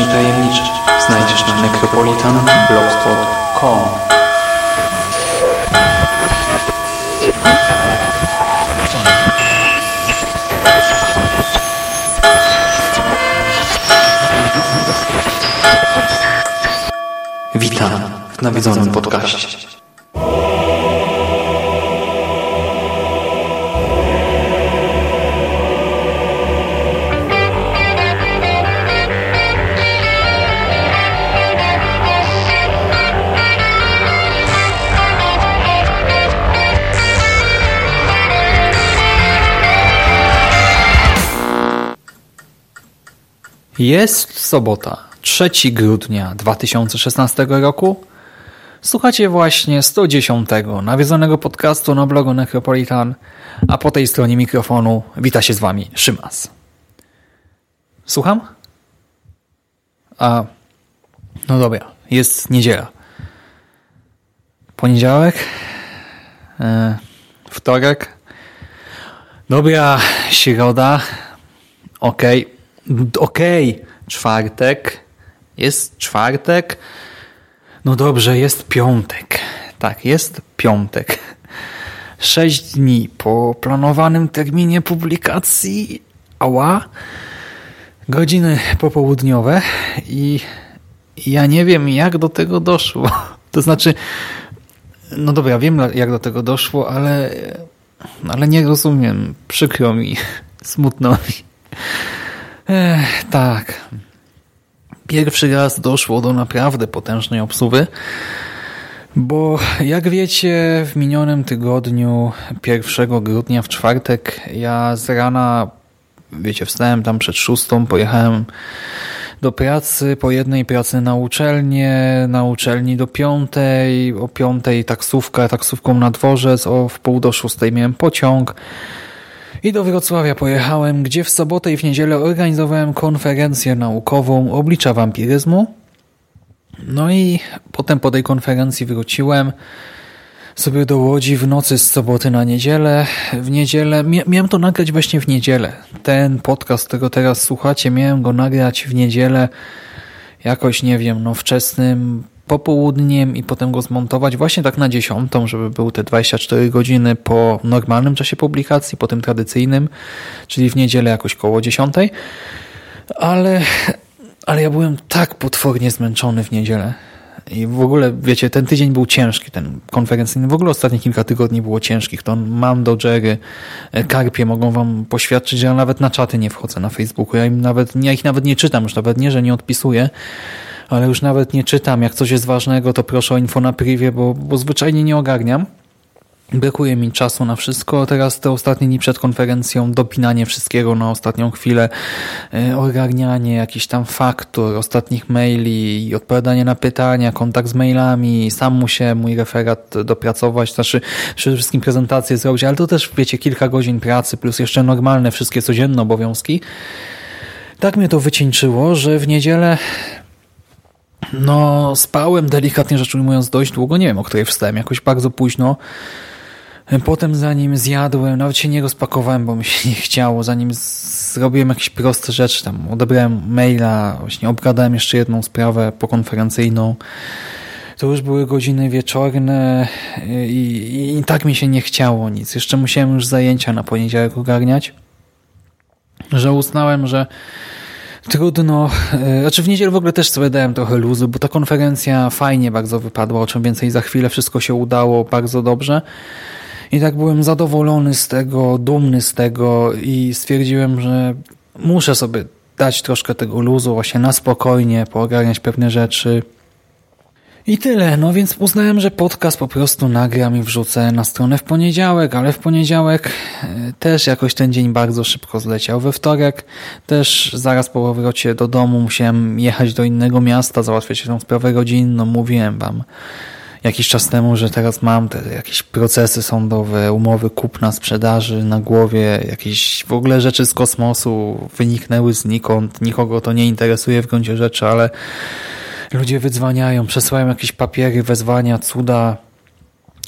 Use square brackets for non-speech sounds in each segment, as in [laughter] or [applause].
i tajemnicze znajdziesz na necropolitanblogspot.com Witam w nawiedzonym podcaście. Jest sobota, 3 grudnia 2016 roku. Słuchacie właśnie 110 nawiedzonego podcastu na blogu Necropolitan, a po tej stronie mikrofonu wita się z wami Szymas. Słucham? A, no dobra, jest niedziela. Poniedziałek? E, wtorek? Dobra, środa. Okej. Okay okej, okay, czwartek, jest czwartek, no dobrze, jest piątek. Tak, jest piątek. Sześć dni po planowanym terminie publikacji, ała, godziny popołudniowe i ja nie wiem, jak do tego doszło. [laughs] To znaczy, no dobra, wiem, jak do tego doszło, ale, ale nie rozumiem. Przykro mi, [laughs] smutno mi. Ech, tak. Pierwszy raz doszło do naprawdę potężnej obsuwy, bo jak wiecie, w minionym tygodniu 1 grudnia w czwartek ja z rana, wiecie, wstałem tam przed szóstą, pojechałem do pracy, po jednej pracy na uczelnię, na uczelni do piątej, o piątej taksówka, taksówką na dworzec, o w pół do szóstej miałem pociąg, i do Wrocławia pojechałem, gdzie w sobotę i w niedzielę organizowałem konferencję naukową oblicza wampiryzmu. No i potem po tej konferencji wróciłem sobie do Łodzi w nocy z soboty na niedzielę. W niedzielę, miałem to nagrać właśnie w niedzielę. Ten podcast, którego teraz słuchacie, miałem go nagrać w niedzielę jakoś, nie wiem, no wczesnym popołudniem i potem go zmontować właśnie tak na dziesiątą, żeby był te 24 godziny po normalnym czasie publikacji, po tym tradycyjnym, czyli w niedzielę jakoś koło dziesiątej. Ale, ale ja byłem tak potwornie zmęczony w niedzielę. I w ogóle, wiecie, ten tydzień był ciężki, ten konferencyjny. W ogóle ostatnie kilka tygodni było ciężkich. To Mando, Jerry, Karpie mogą wam poświadczyć, że ja nawet na czaty nie wchodzę na Facebooku. Ja, im nawet, ja ich nawet nie czytam, już nawet nie, że nie odpisuję, ale już nawet nie czytam. Jak coś jest ważnego, to proszę o info na privie, bo, bo zwyczajnie nie ogarniam. Brakuje mi czasu na wszystko. Teraz te ostatnie dni przed konferencją, dopinanie wszystkiego na ostatnią chwilę, e, ogarnianie jakichś tam faktur, ostatnich maili, odpowiadanie na pytania, kontakt z mailami, sam muszę mój referat dopracować, znaczy przede wszystkim prezentację zrobić, ale to też, wiecie, kilka godzin pracy, plus jeszcze normalne wszystkie codzienne obowiązki. Tak mnie to wycieńczyło, że w niedzielę no, spałem delikatnie rzecz ujmując dość długo. Nie wiem, o której wstałem. Jakoś bardzo późno. Potem zanim zjadłem, nawet się nie rozpakowałem, bo mi się nie chciało. Zanim zrobiłem jakieś proste rzeczy, tam odebrałem maila, właśnie obgadałem jeszcze jedną sprawę pokonferencyjną. To już były godziny wieczorne i, i, i tak mi się nie chciało nic. Jeszcze musiałem już zajęcia na poniedziałek ogarniać, że uznałem, że Trudno. E, znaczy w niedzielę w ogóle też sobie dałem trochę luzu, bo ta konferencja fajnie bardzo wypadła, o czym więcej za chwilę. Wszystko się udało bardzo dobrze. I tak byłem zadowolony z tego, dumny z tego i stwierdziłem, że muszę sobie dać troszkę tego luzu, właśnie na spokojnie, poogarniać pewne rzeczy, i tyle, no więc uznałem, że podcast po prostu nagram i wrzucę na stronę w poniedziałek, ale w poniedziałek e, też jakoś ten dzień bardzo szybko zleciał. We wtorek też zaraz po powrocie do domu musiałem jechać do innego miasta, załatwiać tę sprawę rodzinną, mówiłem wam. jakiś czas temu, że teraz mam te jakieś procesy sądowe, umowy kupna, sprzedaży na głowie, jakieś w ogóle rzeczy z kosmosu wyniknęły znikąd, nikogo to nie interesuje w gruncie rzeczy, ale ludzie wydzwaniają, przesyłają jakieś papiery, wezwania, cuda,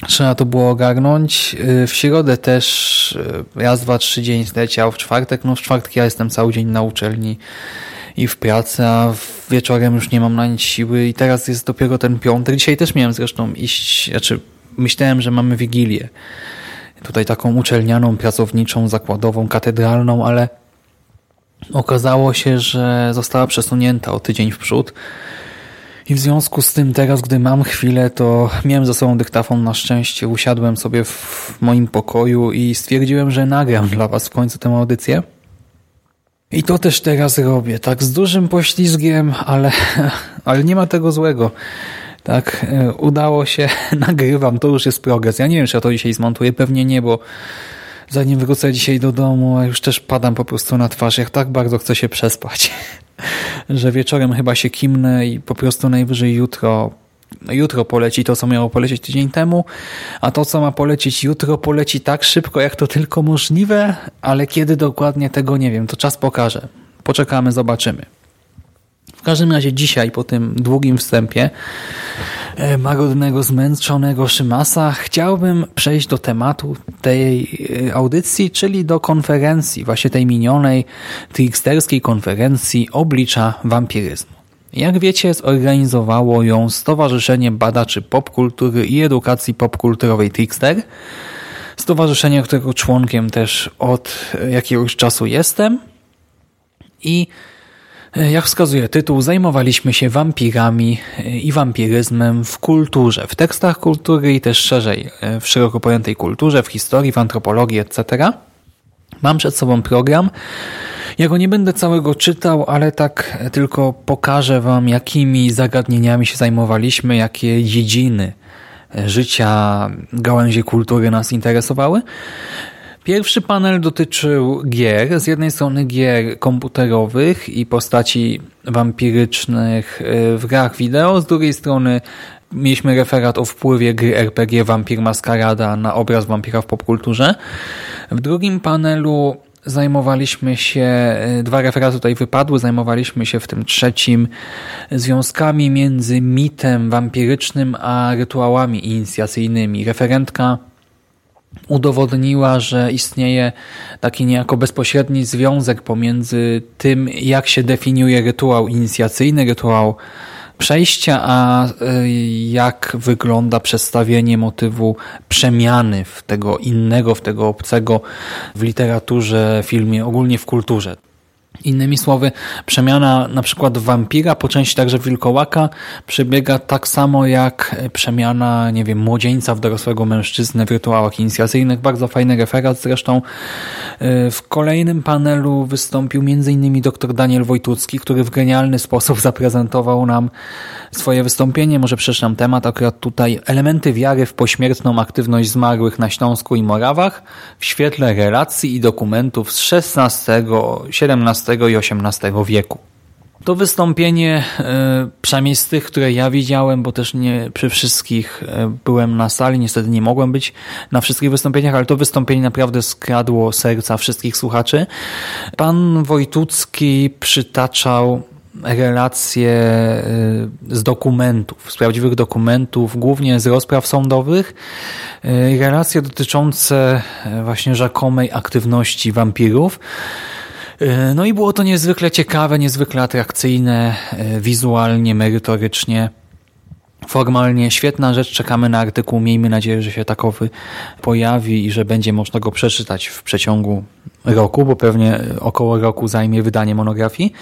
Trzeba to było ogarnąć. Y, w środę też y, raz, dwa, trzy dzień zleciał. W czwartek, no w czwartek ja jestem cały dzień na uczelni i w pracy, a wieczorem już nie mam na nic siły i teraz jest dopiero ten piątek. Dzisiaj też miałem zresztą iść, znaczy myślałem, że mamy Wigilię. Tutaj taką uczelnianą, pracowniczą, zakładową, katedralną, ale okazało się, że została przesunięta o tydzień w przód. I w związku z tym teraz, gdy mam chwilę, to miałem ze sobą dyktafon na szczęście, usiadłem sobie w moim pokoju i stwierdziłem, że nagram dla Was w końcu tę audycję. I to też teraz robię, tak z dużym poślizgiem, ale, [laughs] ale nie ma tego złego. Tak, e, udało się, [laughs] nagrywam, to już jest progres. Ja nie wiem, czy ja to dzisiaj zmontuję, pewnie nie, bo zanim wrócę dzisiaj do domu, już też padam po prostu na twarz, jak tak bardzo chcę się przespać, [laughs] [laughs] że wieczorem chyba się kimnę i po prostu najwyżej jutro jutro poleci to, co miało polecieć tydzień temu, a to, co ma polecieć jutro, poleci tak szybko, jak to tylko możliwe, ale kiedy dokładnie tego nie wiem, to czas pokaże. Poczekamy, zobaczymy. W każdym razie dzisiaj, po tym długim wstępie magodnego, zmęczonego Szymasa, chciałbym przejść do tematu tej e, audycji, czyli do konferencji, właśnie tej minionej tricksterskiej konferencji Oblicza Wampiryzmu. Jak wiecie, zorganizowało ją Stowarzyszenie Badaczy Popkultury i Edukacji Popkulturowej Trickster, stowarzyszenie, którego członkiem też od jakiegoś czasu jestem i E, jak wskazuje tytuł, zajmowaliśmy się wampirami e, i wampiryzmem w kulturze, w tekstach kultury i też szerzej e, w szeroko pojętej kulturze, w historii, w antropologii, etc. Mam przed sobą program. Ja go nie będę całego czytał, ale tak tylko pokażę Wam, jakimi zagadnieniami się zajmowaliśmy, jakie dziedziny życia gałęzi kultury nas interesowały. Pierwszy panel dotyczył gier. Z jednej strony gier komputerowych i postaci wampirycznych y, w grach wideo, z drugiej strony mieliśmy referat o wpływie gry RPG Vampir Maskarada na obraz wampira w popkulturze. W drugim panelu zajmowaliśmy się, y, dwa referaty tutaj wypadły, zajmowaliśmy się w tym trzecim związkami między mitem wampirycznym a rytuałami inicjacyjnymi. Referentka udowodniła, że istnieje taki niejako bezpośredni związek pomiędzy tym, jak się definiuje rytuał inicjacyjny, rytuał przejścia, a y, jak wygląda przedstawienie motywu przemiany w tego innego, w tego obcego w literaturze, filmie, ogólnie w kulturze. Innymi słowy, przemiana na przykład wampira, po części także wilkołaka przebiega tak samo jak przemiana, nie wiem, młodzieńca w dorosłego mężczyznę w rytuałach inicjacyjnych. Bardzo fajny referat zresztą. Y, w kolejnym panelu wystąpił m.in. dr Daniel Wojtucki, który w genialny sposób [laughs] zaprezentował nam swoje wystąpienie. Może przeczytam temat akurat tutaj. Elementy wiary w pośmiertną aktywność zmarłych na Śląsku i Morawach w świetle relacji i dokumentów z XVI, XVII i XVIII wieku. To wystąpienie, e, przynajmniej z tych, które ja widziałem, bo też nie przy wszystkich e, byłem na sali, niestety nie mogłem być na wszystkich wystąpieniach, ale to wystąpienie naprawdę skradło serca wszystkich słuchaczy. Pan Wojtucki przytaczał relacje y, z dokumentów, z prawdziwych dokumentów, głównie z rozpraw sądowych, relacje dotyczące właśnie rzekomej aktywności wampirów. No i było to niezwykle ciekawe, niezwykle atrakcyjne, wizualnie, merytorycznie. Formalnie świetna rzecz, czekamy na artykuł, miejmy nadzieję, że się takowy pojawi i że będzie można go przeczytać w przeciągu roku, bo pewnie około roku zajmie wydanie monografii.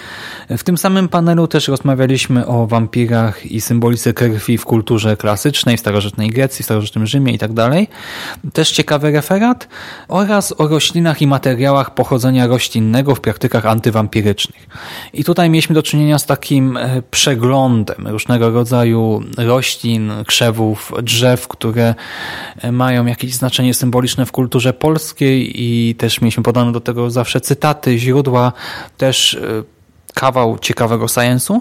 W tym samym panelu też rozmawialiśmy o wampirach i symbolice krwi w kulturze klasycznej, w starożytnej Grecji, w starożytnym Rzymie itd. Tak też ciekawy referat oraz o roślinach i materiałach pochodzenia roślinnego w praktykach antywampirycznych. I tutaj mieliśmy do czynienia z takim e, przeglądem różnego rodzaju roślin, krzewów, drzew, które e, mają jakieś znaczenie symboliczne w kulturze polskiej i też mieliśmy podane do tego zawsze cytaty, źródła, też e, kawał ciekawego science'u.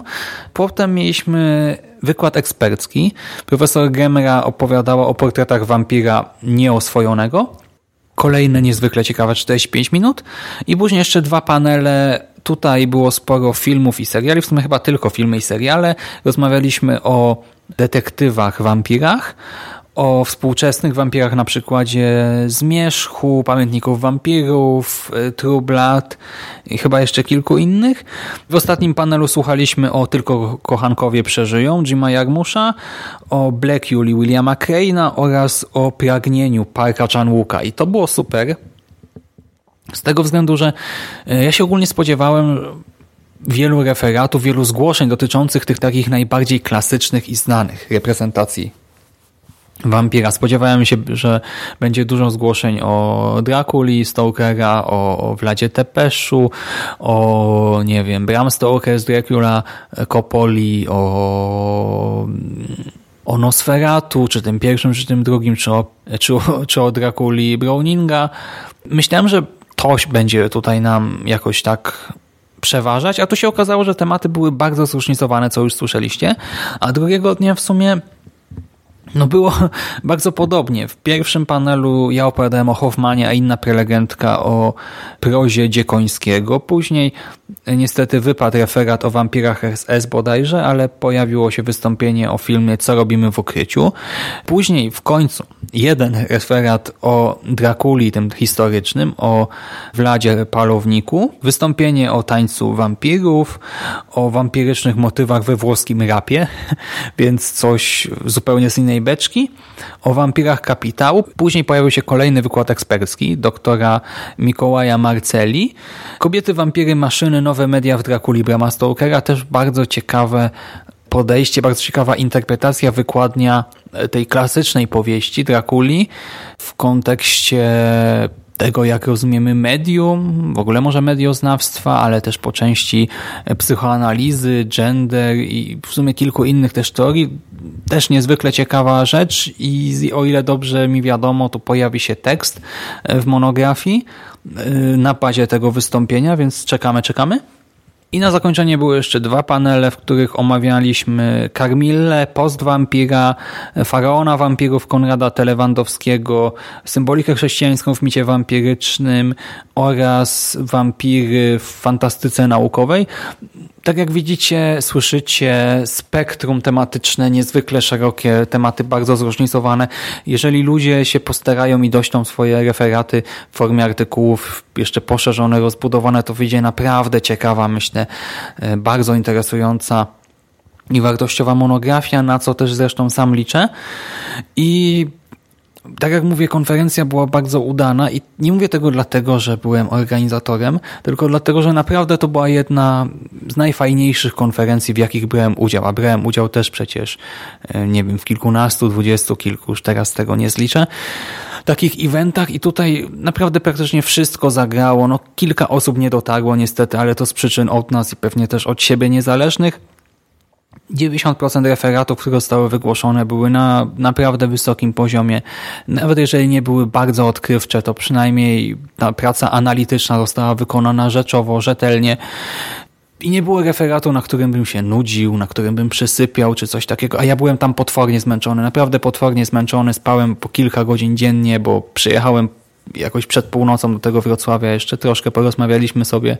Potem mieliśmy wykład ekspercki. Profesor Gemra opowiadała o portretach wampira nieoswojonego. Kolejne niezwykle ciekawe 45 minut. I później jeszcze dwa panele. Tutaj było sporo filmów i seriali, w sumie chyba tylko filmy i seriale. Rozmawialiśmy o detektywach, wampirach, o współczesnych wampirach na przykładzie Zmierzchu, Pamiętników Wampirów, True Blood i chyba jeszcze kilku innych. W ostatnim panelu słuchaliśmy o Tylko kochankowie przeżyją Jima Jarmusza, o Black Julie Williama Crane'a oraz o Pragnieniu Parka Chan-wooka i to było super. Z tego względu, że y, ja się ogólnie spodziewałem wielu referatów, wielu zgłoszeń dotyczących tych takich najbardziej klasycznych i znanych reprezentacji wampira. Spodziewałem się, że będzie dużo zgłoszeń o Drakuli, Stokera, o, o Vladzie Tepeszu, o, nie wiem, Bram Stoker z Dracula, Coppoli, o, o Nosferatu, czy tym pierwszym, czy tym drugim, czy o, czy, czy o Drakuli Browninga. Myślałem, że to będzie tutaj nam jakoś tak przeważać, a tu się okazało, że tematy były bardzo zróżnicowane, co już słyszeliście, a drugiego dnia w sumie no było [laughs] bardzo podobnie. W pierwszym panelu ja opowiadałem o Hoffmanie, a inna prelegentka o prozie Dziekońskiego. Później niestety wypadł referat o wampirach SS bodajże, ale pojawiło się wystąpienie o filmie Co robimy w ukryciu. Później w końcu jeden referat o Drakuli, tym historycznym, o Vladzie Palowniku, wystąpienie o tańcu wampirów, o wampirycznych motywach we włoskim rapie, [laughs] więc coś zupełnie z innej beczki, o wampirach kapitału. Później pojawił się kolejny wykład ekspercki doktora Mikołaja Marceli. Kobiety, wampiry, maszyny, nowe media w Drakuli Brama Stokera. Też bardzo ciekawe podejście, bardzo ciekawa interpretacja, wykładnia tej klasycznej powieści Drakuli w kontekście tego, jak rozumiemy medium, w ogóle może medioznawstwa, ale też po części psychoanalizy, gender i w sumie kilku innych też teorii. Też niezwykle ciekawa rzecz i o ile dobrze mi wiadomo, to pojawi się tekst w monografii y, na bazie tego wystąpienia, więc czekamy, czekamy. I na zakończenie były jeszcze dwa panele, w których omawialiśmy Karmille, Postwampira, Faraona Wampirów Konrada Telewandowskiego, symbolikę chrześcijańską w micie wampirycznym oraz wampiry w fantastyce naukowej. Tak jak widzicie, słyszycie spektrum tematyczne, niezwykle szerokie, tematy bardzo zróżnicowane. Jeżeli ludzie się postarają i doślą swoje referaty w formie artykułów jeszcze poszerzone, rozbudowane, to wyjdzie naprawdę ciekawa, myślę, e, bardzo interesująca i wartościowa monografia, na co też zresztą sam liczę. I tak jak mówię, konferencja była bardzo udana i nie mówię tego dlatego, że byłem organizatorem, tylko dlatego, że naprawdę to była jedna z najfajniejszych konferencji, w jakich brałem udział, a brałem udział też przecież, e, nie wiem, w kilkunastu, dwudziestu kilku, już teraz tego nie zliczę, takich eventach i tutaj naprawdę praktycznie wszystko zagrało. No, kilka osób nie dotarło niestety, ale to z przyczyn od nas i pewnie też od siebie niezależnych. 90% referatów, które zostały wygłoszone, były na naprawdę wysokim poziomie. Nawet jeżeli nie były bardzo odkrywcze, to przynajmniej ta praca analityczna została wykonana rzeczowo, rzetelnie. I nie było referatu, na którym bym się nudził, na którym bym przysypiał, czy coś takiego. A ja byłem tam potwornie zmęczony, naprawdę potwornie zmęczony. Spałem po kilka godzin dziennie, bo przyjechałem jakoś przed północą do tego Wrocławia. Jeszcze troszkę porozmawialiśmy sobie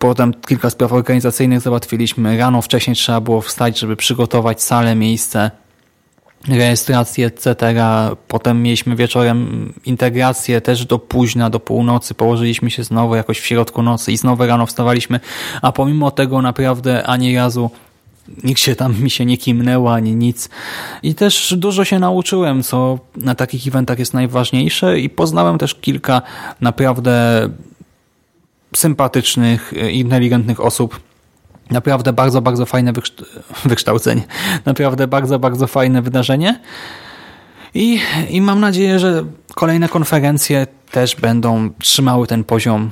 Potem kilka spraw organizacyjnych załatwiliśmy. Rano wcześniej trzeba było wstać, żeby przygotować salę, miejsce, rejestrację, etc. Potem mieliśmy wieczorem integrację też do późna, do północy. Położyliśmy się znowu jakoś w środku nocy i znowu rano wstawaliśmy. A pomimo tego naprawdę ani razu nikt się tam [laughs] mi się nie kimnęło, ani nic. I też dużo się nauczyłem, co na takich eventach jest najważniejsze i poznałem też kilka naprawdę sympatycznych, e, inteligentnych osób. Naprawdę bardzo, bardzo fajne wykształcenie. [laughs] Naprawdę bardzo, bardzo fajne wydarzenie. I, I mam nadzieję, że kolejne konferencje też będą trzymały ten poziom.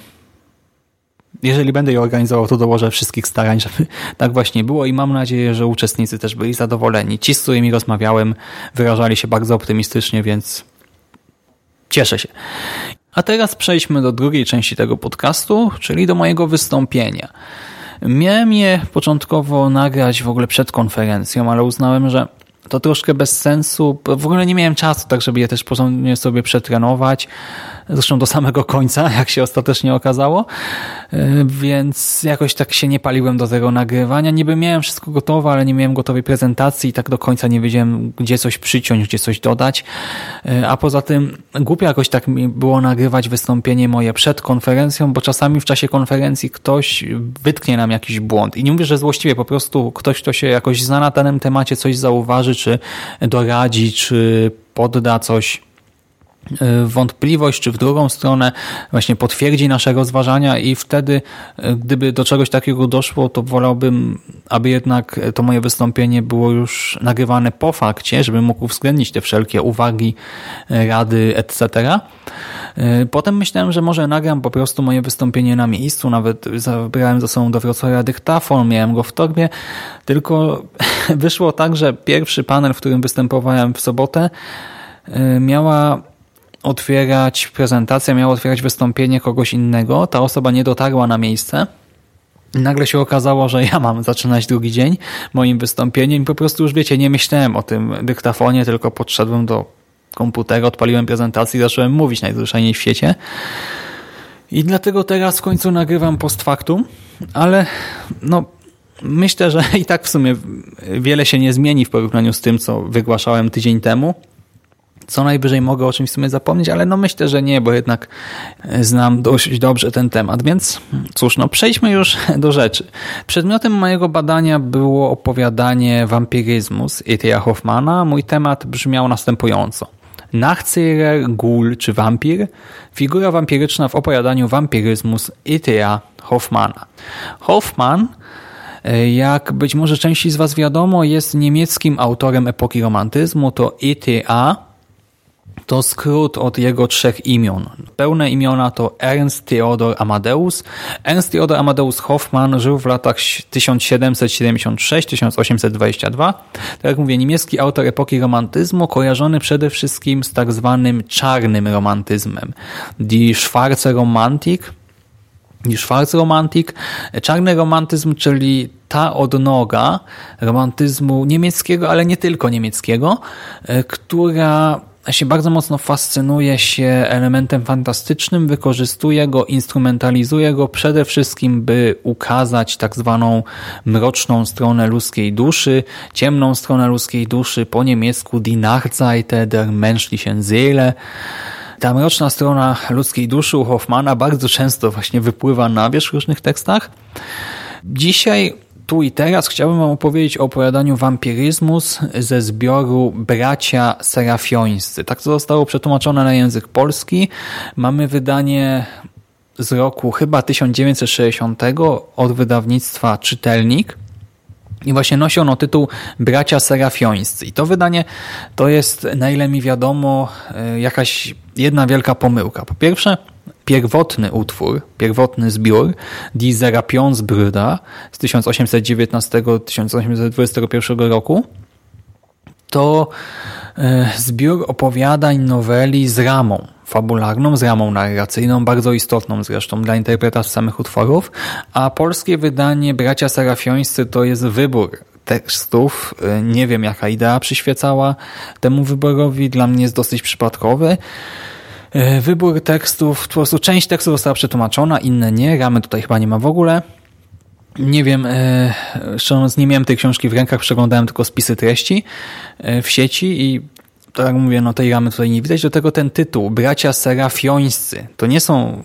Jeżeli będę je organizował, to dołożę wszystkich starań, [laughs] żeby tak właśnie było i mam nadzieję, że uczestnicy też byli zadowoleni. Ci, z którymi rozmawiałem, wyrażali się bardzo optymistycznie, więc cieszę się. A teraz przejdźmy do drugiej części tego podcastu, czyli do mojego wystąpienia. Miałem je początkowo nagrać w ogóle przed konferencją, ale uznałem, że to troszkę bez sensu. W ogóle nie miałem czasu, tak żeby je też porządnie sobie przetrenować. Zresztą do samego końca, [laughs] jak się ostatecznie okazało. E, więc jakoś tak się nie paliłem do tego nagrywania. Niby miałem wszystko gotowe, ale nie miałem gotowej prezentacji i tak do końca nie wiedziałem, gdzie coś przyciąć, gdzie coś dodać. E, a poza tym głupio jakoś tak mi było nagrywać wystąpienie moje przed konferencją, bo czasami w czasie konferencji ktoś wytknie nam jakiś błąd. I nie mówię, że złościwie, po prostu ktoś, kto się jakoś zna na danym temacie, coś zauważy, czy doradzi, czy podda coś wątpliwość, czy w drugą stronę właśnie potwierdzi nasze rozważania i wtedy, e, gdyby do czegoś takiego doszło, to wolałbym, aby jednak to moje wystąpienie było już nagrywane po fakcie, żebym mógł uwzględnić te wszelkie uwagi, e, rady, etc. Potem myślałem, że może nagram po prostu moje wystąpienie na miejscu, nawet zabrałem ze sobą do Wrocławia dyktafon, miałem go w torbie, tylko [laughs] wyszło tak, że pierwszy panel, w którym występowałem w sobotę, miała otwierać prezentację, miała otwierać wystąpienie kogoś innego. Ta osoba nie dotarła na miejsce. Nagle się okazało, że ja mam zaczynać drugi dzień moim wystąpieniem i po prostu już wiecie, nie myślałem o tym dyktafonie, tylko podszedłem do komputera, odpaliłem prezentację i zacząłem mówić najzwyczajniej w świecie. I dlatego teraz w końcu nagrywam post factum, ale no Myślę, że i tak w sumie wiele się nie zmieni w porównaniu z tym, co wygłaszałem tydzień temu. Co najwyżej mogę o czymś w sumie zapomnieć, ale no myślę, że nie, bo jednak znam dość dobrze ten temat. Więc cóż, no przejdźmy już [laughs] do rzeczy. Przedmiotem mojego badania było opowiadanie wampiryzmu z E.T.A. Hoffmana. Mój temat brzmiał następująco. Nachcyrer, ghoul czy wampir? Figura wampiryczna w opowiadaniu wampiryzmu z E.T.A. Hoffmana. Hoffman jak być może części z Was wiadomo, jest niemieckim autorem epoki romantyzmu, to ETA, to skrót od jego trzech imion. Pełne imiona to Ernst Theodor Amadeus. Ernst Theodor Amadeus Hoffmann żył w latach 1776-1822. Tak jak mówię, niemiecki autor epoki romantyzmu, kojarzony przede wszystkim z tak zwanym czarnym romantyzmem. Die Schwarze Romantik, niż Schwarzromantik. Czarny romantyzm, czyli ta odnoga romantyzmu niemieckiego, ale nie tylko niemieckiego, e, która się bardzo mocno fascynuje się elementem fantastycznym, wykorzystuje go, instrumentalizuje go przede wszystkim, by ukazać tak zwaną mroczną stronę ludzkiej duszy, ciemną stronę ludzkiej duszy, po niemiecku die Nachseite der menschlichen Seele. Ta mroczna strona ludzkiej duszy u Hoffmana bardzo często właśnie wypływa na wierzch w różnych tekstach. Dzisiaj tu i teraz chciałbym Wam opowiedzieć o opowiadaniu Wampiryzmus ze zbioru Bracia Serafiońscy. Tak to zostało przetłumaczone na język polski. Mamy wydanie z roku chyba 1960 od wydawnictwa Czytelnik. I właśnie nosi ono tytuł Bracia Serafiońscy. I to wydanie to jest, na ile mi wiadomo, e, jakaś jedna wielka pomyłka. Po pierwsze, pierwotny utwór, pierwotny zbiór Die Serapionsbrüder z 1819-1821 roku to e, zbiór opowiadań, noweli z ramą fabularną, z ramą narracyjną, bardzo istotną zresztą dla interpretacji samych utworów, a polskie wydanie Bracia Serafiońscy to jest wybór tekstów. E, nie wiem jaka idea przyświecała temu wyborowi, dla mnie jest dosyć przypadkowy. E, wybór tekstów, po prostu część tekstów została przetłumaczona, inne nie, ramy tutaj chyba nie ma w ogóle. Nie wiem, e, szczerze mówiąc, nie miałem tej książki w rękach, przeglądałem tylko spisy treści e, w sieci i tak jak mówię, no tej ramy tutaj nie widać. Do tego ten tytuł, Bracia Serafiońscy, to nie są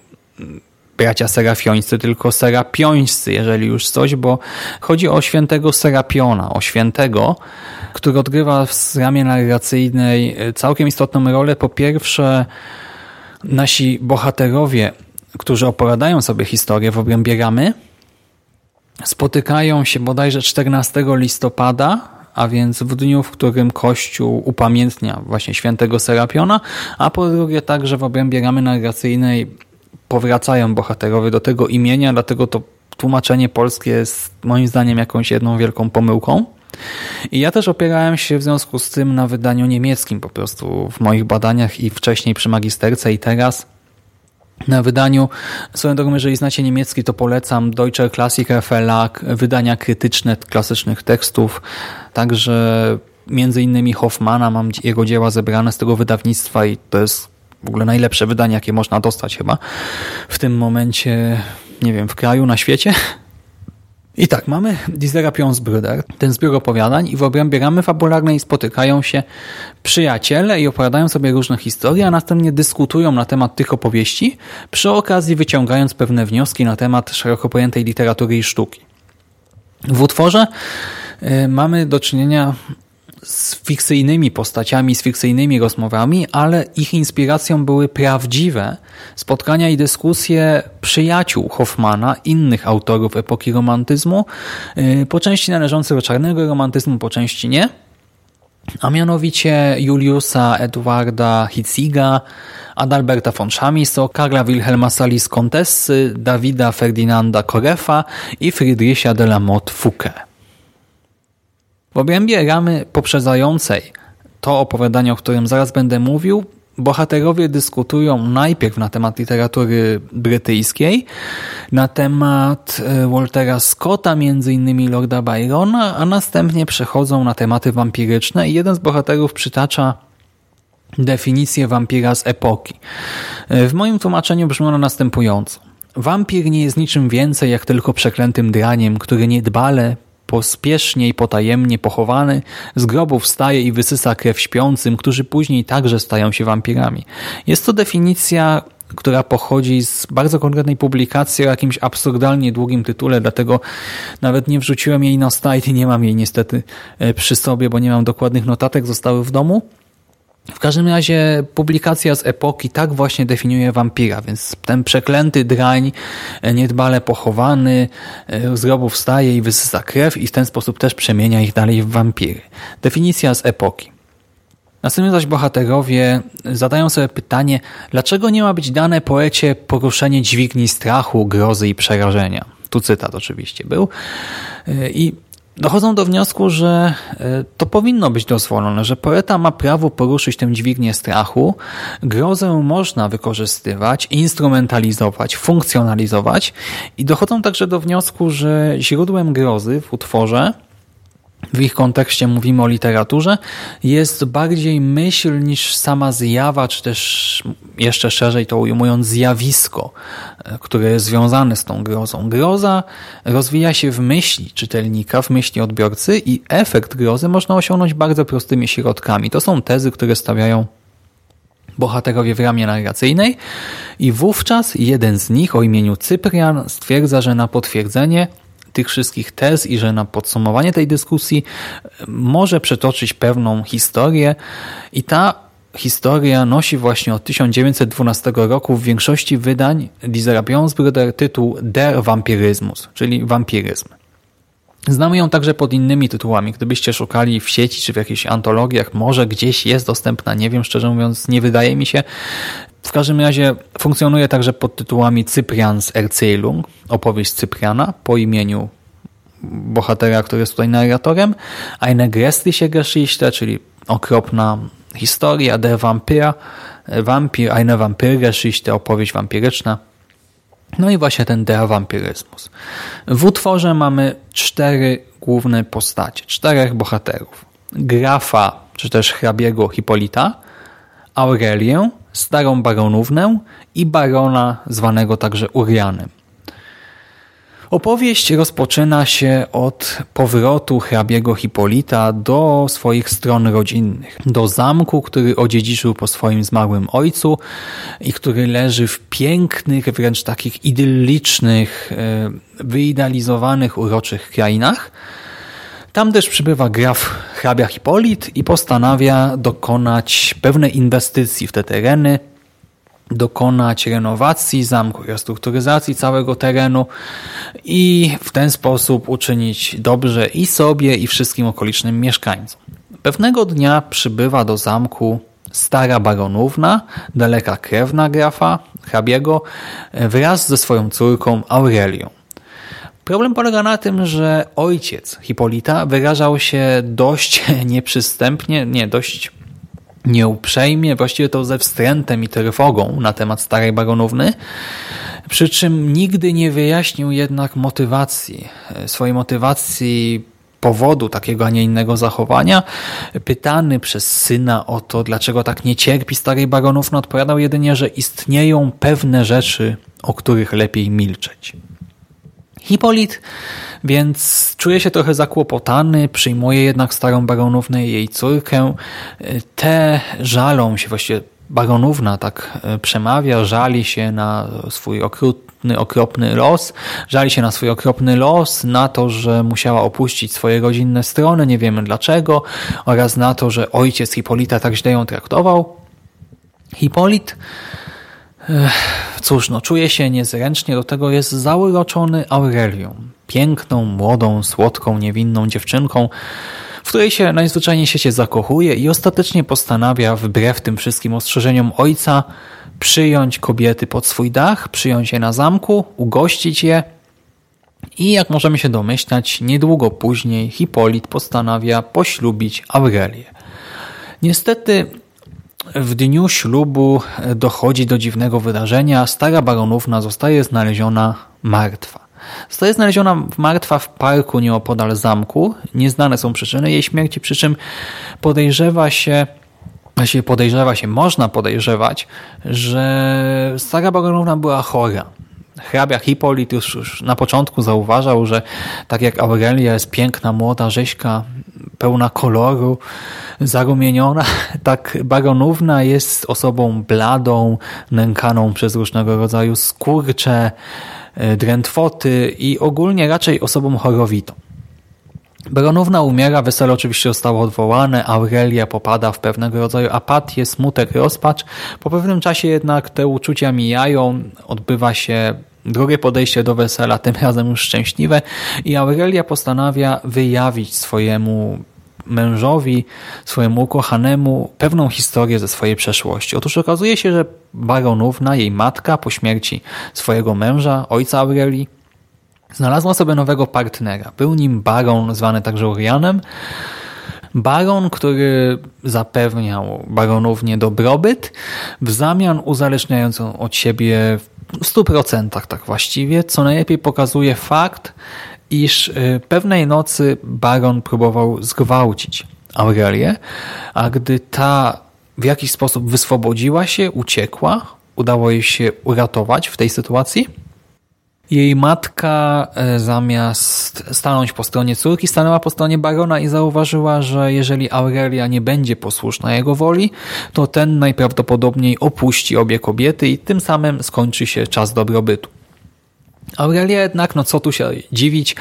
bracia Serafiońscy, tylko Serapiońscy, jeżeli już coś, bo chodzi o świętego Serapiona, o świętego, który odgrywa w ramie narracyjnej całkiem istotną rolę. Po pierwsze, nasi bohaterowie, którzy opowiadają sobie historię w obrębie ramy, spotykają się bodajże 14 listopada, a więc w dniu, w którym Kościół upamiętnia właśnie świętego Serapiona, a po drugie także w obrębie ramy narracyjnej powracają bohaterowie do tego imienia, dlatego to tłumaczenie polskie jest moim zdaniem jakąś jedną wielką pomyłką. I ja też opierałem się w związku z tym na wydaniu niemieckim po prostu w moich badaniach i wcześniej przy magisterce i teraz na wydaniu. Swoją drogą, jeżeli znacie niemiecki, to polecam Deutscher Klassiker Verlag, wydania krytyczne klasycznych tekstów. Także między innymi Hoffmana mam jego dzieła zebrane z tego wydawnictwa i to jest w ogóle najlepsze wydanie, jakie można dostać chyba w tym momencie, nie wiem, w kraju, na świecie. I tak, mamy Dizera Pionsbrüder, ten zbiór opowiadań i w obrębie ramy fabularnej spotykają się przyjaciele i opowiadają sobie różne historie, a następnie dyskutują na temat tych opowieści, przy okazji wyciągając pewne wnioski na temat szeroko pojętej literatury i sztuki. W utworze y, mamy do czynienia z fikcyjnymi postaciami, z fikcyjnymi rozmowami, ale ich inspiracją były prawdziwe spotkania i dyskusje przyjaciół Hoffmana, innych autorów epoki romantyzmu, y, po części należących do czarnego romantyzmu, po części nie, a mianowicie Juliusa Edwarda Hitziga, Adalberta von Chamisso, Karla Wilhelma Salis Contessy, Dawida Ferdinanda Korefa i Friedricha de la Motte Fouquet. W obrębie ramy poprzedzającej to opowiadanie, o którym zaraz będę mówił, bohaterowie dyskutują najpierw na temat literatury brytyjskiej, na temat e, Waltera Scotta, między innymi Lorda Byrona, a następnie przechodzą na tematy wampiryczne i jeden z bohaterów przytacza definicję wampira z epoki. E, w moim tłumaczeniu brzmi ona następująco. Wampir nie jest niczym więcej jak tylko przeklętym draniem, który niedbale pospiesznie i potajemnie pochowany, z grobu wstaje i wysysa krew śpiącym, którzy później także stają się wampirami. Jest to definicja która pochodzi z bardzo konkretnej publikacji o jakimś absurdalnie długim tytule, dlatego nawet nie wrzuciłem jej na slajd i nie mam jej niestety e, przy sobie, bo nie mam dokładnych notatek, zostały w domu. W każdym razie publikacja z epoki tak właśnie definiuje wampira, więc ten przeklęty drań, e, niedbale pochowany, e, z grobu wstaje i wysysa krew i w ten sposób też przemienia ich dalej w wampiry. Definicja z epoki. Następnie zaś bohaterowie zadają sobie pytanie, dlaczego nie ma być dane poecie poruszenie dźwigni strachu, grozy i przerażenia. Tu cytat oczywiście był. E, I dochodzą do wniosku, że e, to powinno być dozwolone, że poeta ma prawo poruszyć tę dźwignię strachu, grozę można wykorzystywać, instrumentalizować, funkcjonalizować. I dochodzą także do wniosku, że źródłem grozy w utworze w ich kontekście mówimy o literaturze, jest bardziej myśl niż sama zjawa, czy też jeszcze szerzej to ujmując zjawisko, e, które jest związane z tą grozą. Groza rozwija się w myśli czytelnika, w myśli odbiorcy i efekt grozy można osiągnąć bardzo prostymi środkami. To są tezy, które stawiają bohaterowie w ramie narracyjnej i wówczas jeden z nich o imieniu Cyprian stwierdza, że na potwierdzenie tych wszystkich tez i że na podsumowanie tej dyskusji e, może przetoczyć pewną historię i ta historia nosi właśnie od 1912 roku w większości wydań Lizera Brother tytuł Der Vampiryzmus, czyli wampiryzm. Znamy ją także pod innymi tytułami. Gdybyście szukali w sieci czy w jakichś antologiach, może gdzieś jest dostępna, nie wiem, szczerze mówiąc, nie wydaje mi się. W każdym razie funkcjonuje także pod tytułami Cyprians Erzählung, opowieść Cypriana po imieniu bohatera, który jest tutaj narratorem, Eine grässliche Geschichte, czyli okropna historia, Der Vampir, Vampir, eine Vampirgeschichte, opowieść wampiryczna. No i właśnie ten Der Vampiryzmus. W utworze mamy cztery główne postacie, czterech bohaterów. Grafa, czy też hrabiego Hipolita, Aurelię, starą baronównę i barona zwanego także Urianem. Opowieść rozpoczyna się od powrotu hrabiego Hipolita do swoich stron rodzinnych, do zamku, który odziedziczył po swoim zmarłym ojcu i który leży w pięknych, wręcz takich idyllicznych, e, wyidealizowanych, uroczych krainach. Tam też przybywa graf hrabia Hipolit i postanawia dokonać pewnej inwestycji w te tereny, dokonać renowacji zamku, restrukturyzacji całego terenu i w ten sposób uczynić dobrze i sobie i wszystkim okolicznym mieszkańcom. Pewnego dnia przybywa do zamku stara baronówna, daleka krewna grafa, hrabiego, wraz ze swoją córką Aurelią. Problem polega na tym, że ojciec Hipolita wyrażał się dość [laughs] nieprzystępnie, nie, dość nieuprzejmie, właściwie to ze wstrętem i trwogą na temat starej baronówny, przy czym nigdy nie wyjaśnił jednak motywacji, swojej motywacji powodu takiego, a nie innego zachowania. Pytany przez syna o to, dlaczego tak nie cierpi starej baronówny, odpowiadał jedynie, że istnieją pewne rzeczy, o których lepiej milczeć. Hipolit więc czuje się trochę zakłopotany, przyjmuje jednak starą baronównę i jej córkę. Te żalą się, właściwie baronówna tak e, przemawia, żali się na swój okrutny, okropny los, żali się na swój okropny los, na to, że musiała opuścić swoje rodzinne strony, nie wiemy dlaczego, oraz na to, że ojciec Hipolita tak źle ją traktował. Hipolit Cóż, no czuje się niezręcznie, do tego jest zauroczony Aurelią. Piękną, młodą, słodką, niewinną dziewczynką, w której się najzwyczajniej się zakochuje i ostatecznie postanawia, wbrew tym wszystkim ostrzeżeniom ojca, przyjąć kobiety pod swój dach, przyjąć je na zamku, ugościć je i jak możemy się domyślać, niedługo później Hipolit postanawia poślubić Aurelię. Niestety w dniu ślubu dochodzi do dziwnego wydarzenia. Stara baronówna zostaje znaleziona martwa. Zostaje znaleziona martwa w parku nieopodal zamku. Nieznane są przyczyny jej śmierci, przy czym podejrzewa się, właściwie podejrzewa się, można podejrzewać, że stara baronówna była chora. Hrabia Hipolit już, już na początku zauważał, że tak jak Aurelia jest piękna, młoda, rzeźka, pełna koloru, zarumieniona, [laughs] tak baronówna jest osobą bladą, nękaną przez różnego rodzaju skurcze, e, drętwoty i ogólnie raczej osobą chorowitą. Baronówna umiera, wesele oczywiście zostało odwołane, Aurelia popada w pewnego rodzaju apatię, smutek, rozpacz. Po pewnym czasie jednak te uczucia mijają, odbywa się drugie podejście do wesela, tym razem już szczęśliwe i Aurelia postanawia wyjawić swojemu mężowi, swojemu ukochanemu pewną historię ze swojej przeszłości. Otóż okazuje się, że baronówna, jej matka po śmierci swojego męża, ojca Aurelii, znalazła sobie nowego partnera. Był nim baron, zwany także Urianem. Baron, który zapewniał baronównie dobrobyt, w zamian uzależniając ją od siebie w 100% tak właściwie, co najlepiej pokazuje fakt, iż y, pewnej nocy baron próbował zgwałcić Aurelię, a gdy ta w jakiś sposób wyswobodziła się, uciekła, udało jej się uratować w tej sytuacji, jej matka e, zamiast stanąć po stronie córki, stanęła po stronie barona i zauważyła, że jeżeli Aurelia nie będzie posłuszna jego woli, to ten najprawdopodobniej opuści obie kobiety i tym samym skończy się czas dobrobytu. Aurelia jednak, no co tu się dziwić,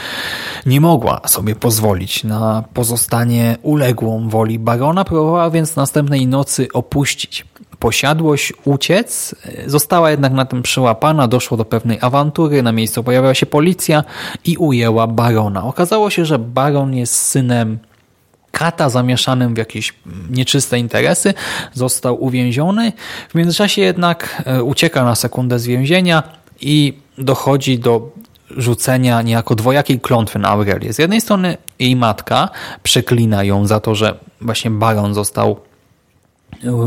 nie mogła sobie pozwolić na pozostanie uległą woli barona, próbowała więc następnej nocy opuścić posiadłość, uciec. Została jednak na tym przyłapana, doszło do pewnej awantury, na miejscu pojawiła się policja i ujęła barona. Okazało się, że baron jest synem kata zamieszanym w jakieś nieczyste interesy, został uwięziony. W międzyczasie jednak e, ucieka na sekundę z więzienia i dochodzi do rzucenia niejako dwojakiej klątwy na Aurelię. Z jednej strony jej matka przeklina ją za to, że właśnie baron został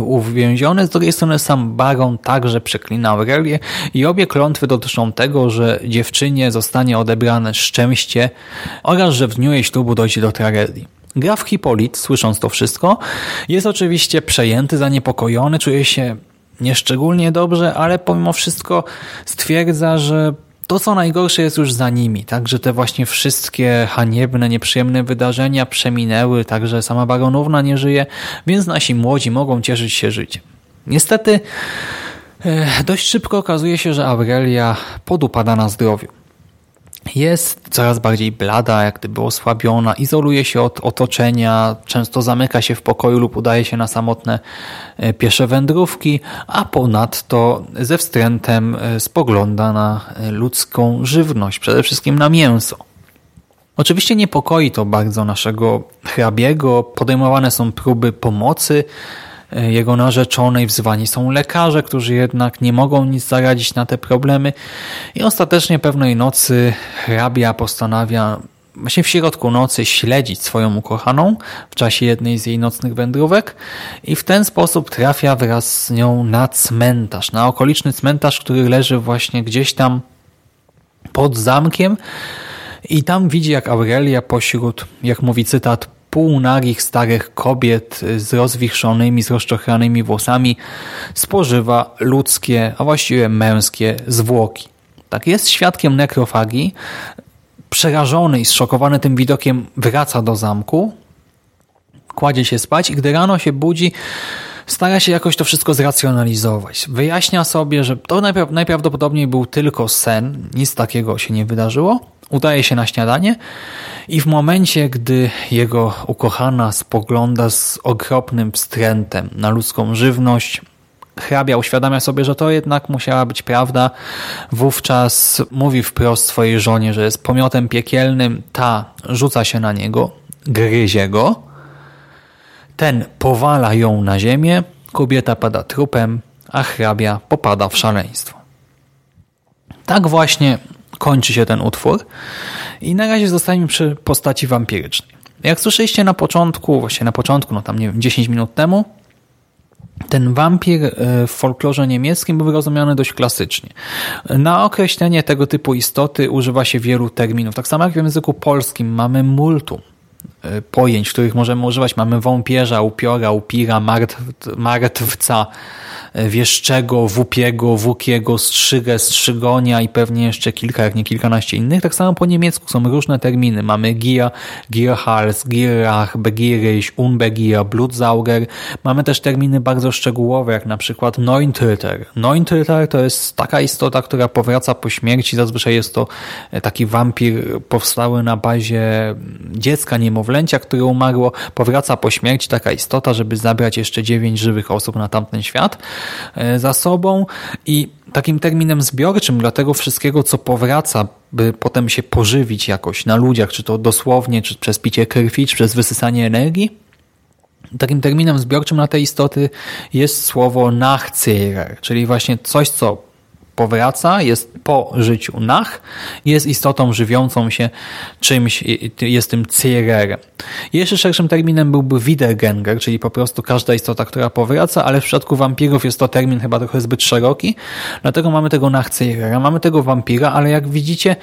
uwięziony, z drugiej strony sam baron także przeklina Aurelię i obie klątwy dotyczą tego, że dziewczynie zostanie odebrane szczęście oraz, że w dniu jej ślubu dojdzie do tragedii. Graf Hipolit, słysząc to wszystko, jest oczywiście przejęty, zaniepokojony, czuje się nieszczególnie dobrze, ale pomimo wszystko stwierdza, że to, co najgorsze jest już za nimi, także te właśnie wszystkie haniebne, nieprzyjemne wydarzenia przeminęły, także sama baronówna nie żyje, więc nasi młodzi mogą cieszyć się życiem. Niestety e, dość szybko okazuje się, że Aurelia podupada na zdrowiu. Jest coraz bardziej blada, jak gdyby osłabiona, izoluje się od otoczenia, często zamyka się w pokoju lub udaje się na samotne e, piesze wędrówki, a ponadto ze wstrętem e, spogląda na e, ludzką żywność, przede wszystkim na mięso. Oczywiście niepokoi to bardzo naszego hrabiego, podejmowane są próby pomocy, jego narzeczonej, wzywani są lekarze, którzy jednak nie mogą nic zaradzić na te problemy. I ostatecznie pewnej nocy hrabia postanawia właśnie w środku nocy śledzić swoją ukochaną w czasie jednej z jej nocnych wędrówek i w ten sposób trafia wraz z nią na cmentarz, na okoliczny cmentarz, który leży właśnie gdzieś tam pod zamkiem. I tam widzi jak Aurelia pośród, jak mówi cytat, półnagich starych kobiet z rozwichrzonymi, z rozczochranymi włosami spożywa ludzkie, a właściwie męskie zwłoki. Tak, jest świadkiem nekrofagii, przerażony i zszokowany tym widokiem wraca do zamku, kładzie się spać i gdy rano się budzi, stara się jakoś to wszystko zracjonalizować. Wyjaśnia sobie, że to najprawdopodobniej był tylko sen, nic takiego się nie wydarzyło. Udaje się na śniadanie i w momencie, gdy jego ukochana spogląda z okropnym wstrętem na ludzką żywność, hrabia uświadamia sobie, że to jednak musiała być prawda. Wówczas mówi wprost swojej żonie, że jest pomiotem piekielnym. Ta rzuca się na niego, gryzie go. Ten powala ją na ziemię, kobieta pada trupem, a hrabia popada w szaleństwo. Tak właśnie kończy się ten utwór i na razie zostajemy przy postaci wampirycznej. Jak słyszeliście na początku, właśnie na początku, no tam nie wiem, 10 minut temu, ten wampir e, w folklorze niemieckim był rozumiany dość klasycznie. Na określenie tego typu istoty używa się wielu terminów. Tak samo jak w języku polskim mamy multum pojęć, których możemy używać. Mamy wąpierza, upiora, upira, martwca, Wieszczego, Wupiego, Wukiego, Strzygę, Strzygonia i pewnie jeszcze kilka, jak nie kilkanaście innych. Tak samo po niemiecku są różne terminy. Mamy Gier, Gierhals, Gierach, Begiryś, Unbegier, Blutsauger. Mamy też terminy bardzo szczegółowe, jak na przykład Neuntöter. Neuntöter to jest taka istota, która powraca po śmierci. Zazwyczaj jest to taki wampir powstały na bazie dziecka, niemowlęcia, które umarło. Powraca po śmierci taka istota, żeby zabrać jeszcze dziewięć żywych osób na tamten świat. E, za sobą i takim terminem zbiorczym dla tego wszystkiego, co powraca, by potem się pożywić jakoś na ludziach, czy to dosłownie, czy przez picie krwi, czy przez wysysanie energii, Takim terminem zbiorczym na te istoty jest słowo nachcyrer, czyli właśnie coś, co powraca, jest po życiu nach, jest istotą żywiącą się czymś, jest tym cyrerem. Jeszcze szerszym terminem byłby Wiedergänger, czyli po prostu każda istota, która powraca, ale w przypadku wampirów jest to termin chyba trochę zbyt szeroki, dlatego mamy tego Nachcyrera, mamy tego wampira, ale jak widzicie,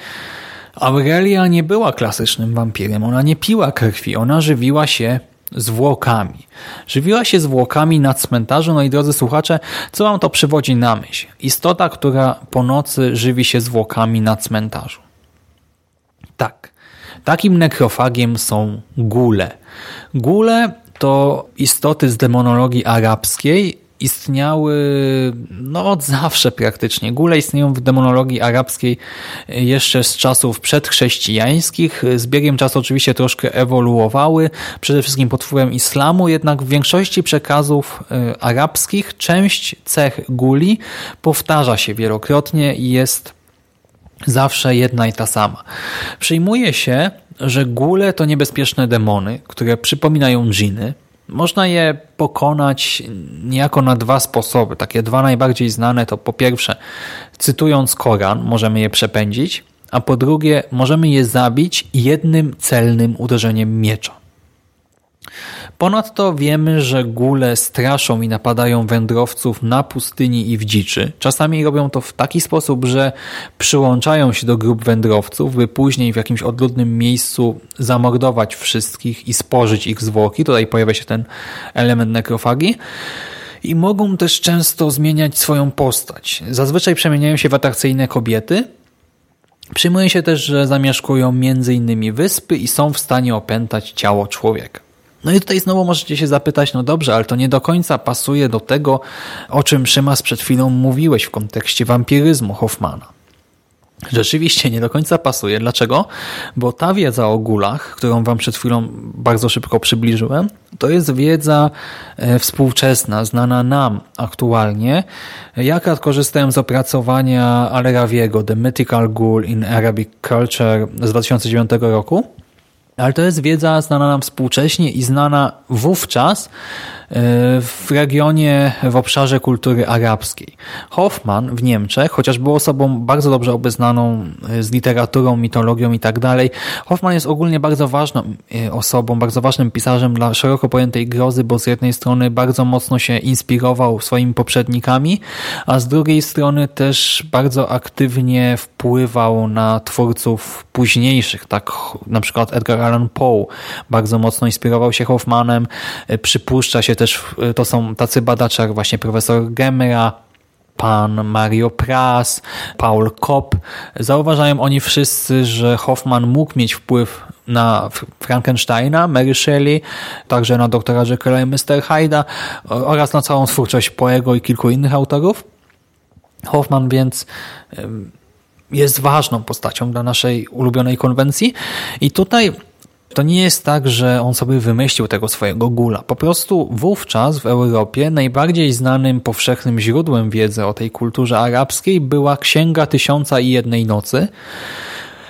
Aurelia nie była klasycznym wampirem, ona nie piła krwi, ona żywiła się zwłokami. Żywiła się zwłokami na cmentarzu, no i drodzy słuchacze, co wam to przywodzi na myśl? Istota, która po nocy żywi się zwłokami na cmentarzu. Tak, takim nekrofagiem są gule. Gule to istoty z demonologii arabskiej, istniały no, od zawsze praktycznie. Góle istnieją w demonologii arabskiej jeszcze z czasów przedchrześcijańskich. Z biegiem czasu oczywiście troszkę ewoluowały, przede wszystkim pod wpływem islamu, jednak w większości przekazów e, arabskich część cech guli powtarza się wielokrotnie i jest zawsze jedna i ta sama. Przyjmuje się, że gule to niebezpieczne demony, które przypominają dżiny, można je pokonać niejako na dwa sposoby. Takie dwa najbardziej znane to po pierwsze, cytując Koran, możemy je przepędzić, a po drugie, możemy je zabić jednym celnym uderzeniem miecza. Ponadto wiemy, że góle straszą i napadają wędrowców na pustyni i w dziczy. Czasami robią to w taki sposób, że przyłączają się do grup wędrowców, by później w jakimś odludnym miejscu zamordować wszystkich i spożyć ich zwłoki. Tutaj pojawia się ten element nekrofagii. I mogą też często zmieniać swoją postać. Zazwyczaj przemieniają się w atrakcyjne kobiety, Przyjmuje się też, że zamieszkują m.in. wyspy i są w stanie opętać ciało człowieka. No i tutaj znowu możecie się zapytać, no dobrze, ale to nie do końca pasuje do tego, o czym Szymas przed chwilą mówiłeś w kontekście wampiryzmu Hoffmana. Rzeczywiście nie do końca pasuje. Dlaczego? Bo ta wiedza o gulach, którą wam przed chwilą bardzo szybko przybliżyłem, to jest wiedza e, współczesna, znana nam aktualnie. Ja korzystałem z opracowania Alerawiego The Mythical Ghoul in Arabic Culture z 2009 roku Ale to jest wiedza znana nam współcześnie i znana wówczas e, w regionie, w obszarze kultury arabskiej. Hoffman w Niemczech, chociaż był osobą bardzo dobrze obeznaną e, z literaturą, mitologią i tak dalej, Hoffman jest ogólnie bardzo ważną e, osobą, bardzo ważnym pisarzem dla szeroko pojętej grozy, bo z jednej strony bardzo mocno się inspirował swoimi poprzednikami, a z drugiej strony też bardzo aktywnie wpływał na twórców późniejszych, tak na przykład Edgar Allan Poe bardzo mocno inspirował się Hoffmanem. E, przypuszcza się też, e, to są tacy badacze jak właśnie profesor Gemera, pan Mario Pras, Paul Kopp. Zauważają oni wszyscy, że Hoffman mógł mieć wpływ na Frankensteina, Mary Shelley, także na doktora Jekylla i Mr. Hyde'a oraz na całą twórczość Poego i kilku innych autorów. Hoffman więc jest ważną postacią dla naszej ulubionej konwencji i tutaj to nie jest tak, że on sobie wymyślił tego swojego gula. Po prostu wówczas w Europie najbardziej znanym powszechnym źródłem wiedzy o tej kulturze arabskiej była Księga Tysiąca i Jednej Nocy.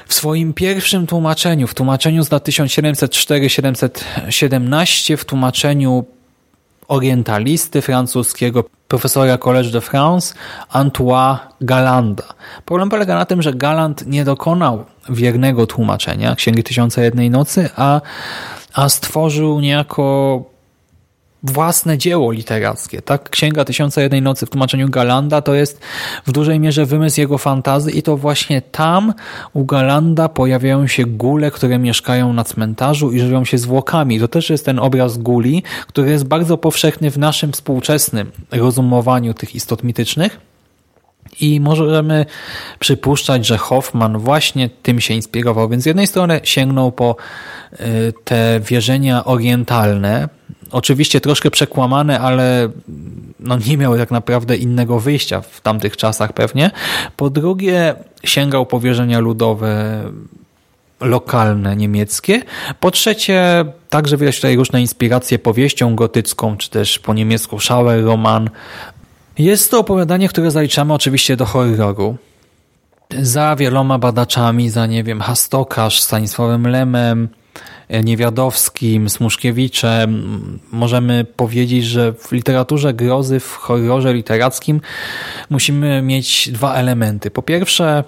W swoim pierwszym tłumaczeniu, w tłumaczeniu z lat 1704-1717, w tłumaczeniu orientalisty francuskiego, profesora Collège de France, Antoine Galanda. Problem polega na tym, że Galand nie dokonał wiernego tłumaczenia Księgi Tysiąca Jednej Nocy, a, a stworzył niejako własne dzieło literackie. Tak, Księga Tysiąca Jednej Nocy w tłumaczeniu Galanda to jest w dużej mierze wymysł jego fantazy i to właśnie tam u Galanda pojawiają się gule, które mieszkają na cmentarzu i żywią się zwłokami. To też jest ten obraz guli, który jest bardzo powszechny w naszym współczesnym rozumowaniu tych istot mitycznych. I możemy przypuszczać, że Hoffman właśnie tym się inspirował. Więc z jednej strony sięgnął po y, te wierzenia orientalne, oczywiście troszkę przekłamane, ale no nie miały tak naprawdę innego wyjścia w tamtych czasach pewnie. Po drugie sięgał po wierzenia ludowe lokalne niemieckie. Po trzecie, także widać tutaj różne inspiracje powieścią gotycką, czy też po niemiecku Schauer Roman. Jest to opowiadanie, które zaliczamy oczywiście do horroru. Za wieloma badaczami, za nie wiem, Hastokarz, Stanisławem Lemem, Niewiadowskim, Smuszkiewiczem. Możemy powiedzieć, że w literaturze grozy, w horrorze literackim musimy mieć dwa elementy. Po pierwsze,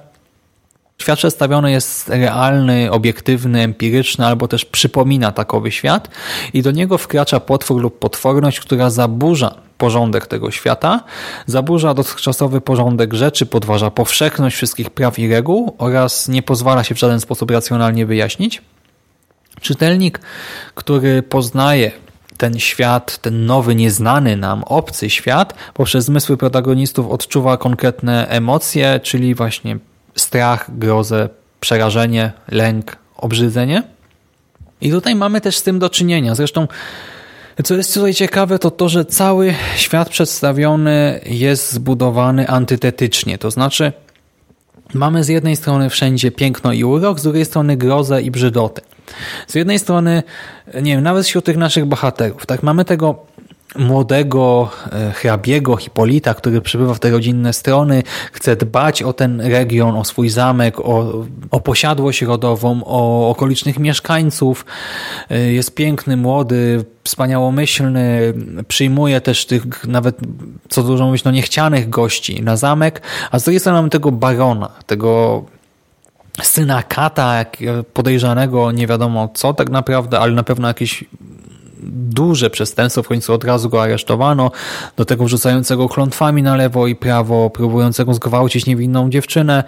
Świat przedstawiony jest realny, obiektywny, empiryczny, albo też przypomina takowy świat i do niego wkracza potwór lub potworność, która zaburza porządek tego świata, zaburza dotychczasowy porządek rzeczy, podważa powszechność wszystkich praw i reguł oraz nie pozwala się w żaden sposób racjonalnie wyjaśnić. Czytelnik, który poznaje ten świat, ten nowy, nieznany nam, obcy świat, poprzez zmysły protagonistów odczuwa konkretne emocje, czyli właśnie strach, grozę, przerażenie, lęk, obrzydzenie. I tutaj mamy też z tym do czynienia. Zresztą, co jest tutaj ciekawe, to to, że cały świat przedstawiony jest zbudowany antytetycznie. To znaczy, mamy z jednej strony wszędzie piękno i urok, z drugiej strony grozę i brzydotę. Z jednej strony, nie wiem, nawet wśród tych naszych bohaterów, tak, mamy tego młodego e, hrabiego Hipolita, który przybywa w te rodzinne strony, chce dbać o ten region, o swój zamek, o, o posiadłość rodową, o okolicznych mieszkańców. E, jest piękny, młody, wspaniałomyślny, przyjmuje też tych nawet, co dużo mówić, no niechcianych gości na zamek, a z drugiej strony mamy tego barona, tego syna kata, podejrzanego nie wiadomo co tak naprawdę, ale na pewno jakieś duże przestępstwo, w końcu od razu go aresztowano, do tego wrzucającego klątwami na lewo i prawo, próbującego zgwałcić niewinną dziewczynę.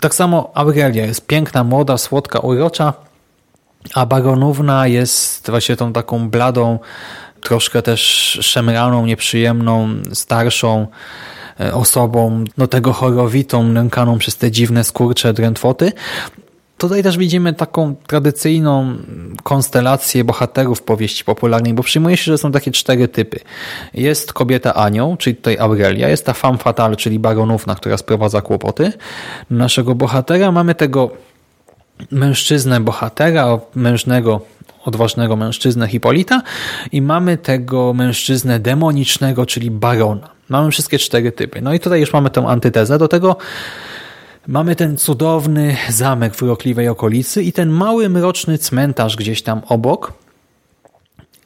Tak samo Aurelia jest piękna, młoda, słodka, urocza, a Baronówna jest właśnie tą taką bladą, troszkę też szemraną, nieprzyjemną, starszą, e, osobą, do tego chorowitą, nękaną przez te dziwne skurcze drętwoty. Tutaj też widzimy taką tradycyjną konstelację bohaterów powieści popularnej, bo przyjmuje się, że są takie cztery typy. Jest kobieta anioł, czyli tutaj Aurelia, jest ta femme fatale, czyli baronówna, która sprowadza kłopoty. Naszego bohatera mamy tego mężczyznę bohatera, mężnego, odważnego mężczyznę Hipolita i mamy tego mężczyznę demonicznego, czyli barona. Mamy wszystkie cztery typy. No i tutaj już mamy tę antytezę. Do tego Mamy ten cudowny zamek w urokliwej okolicy i ten mały, mroczny cmentarz gdzieś tam obok.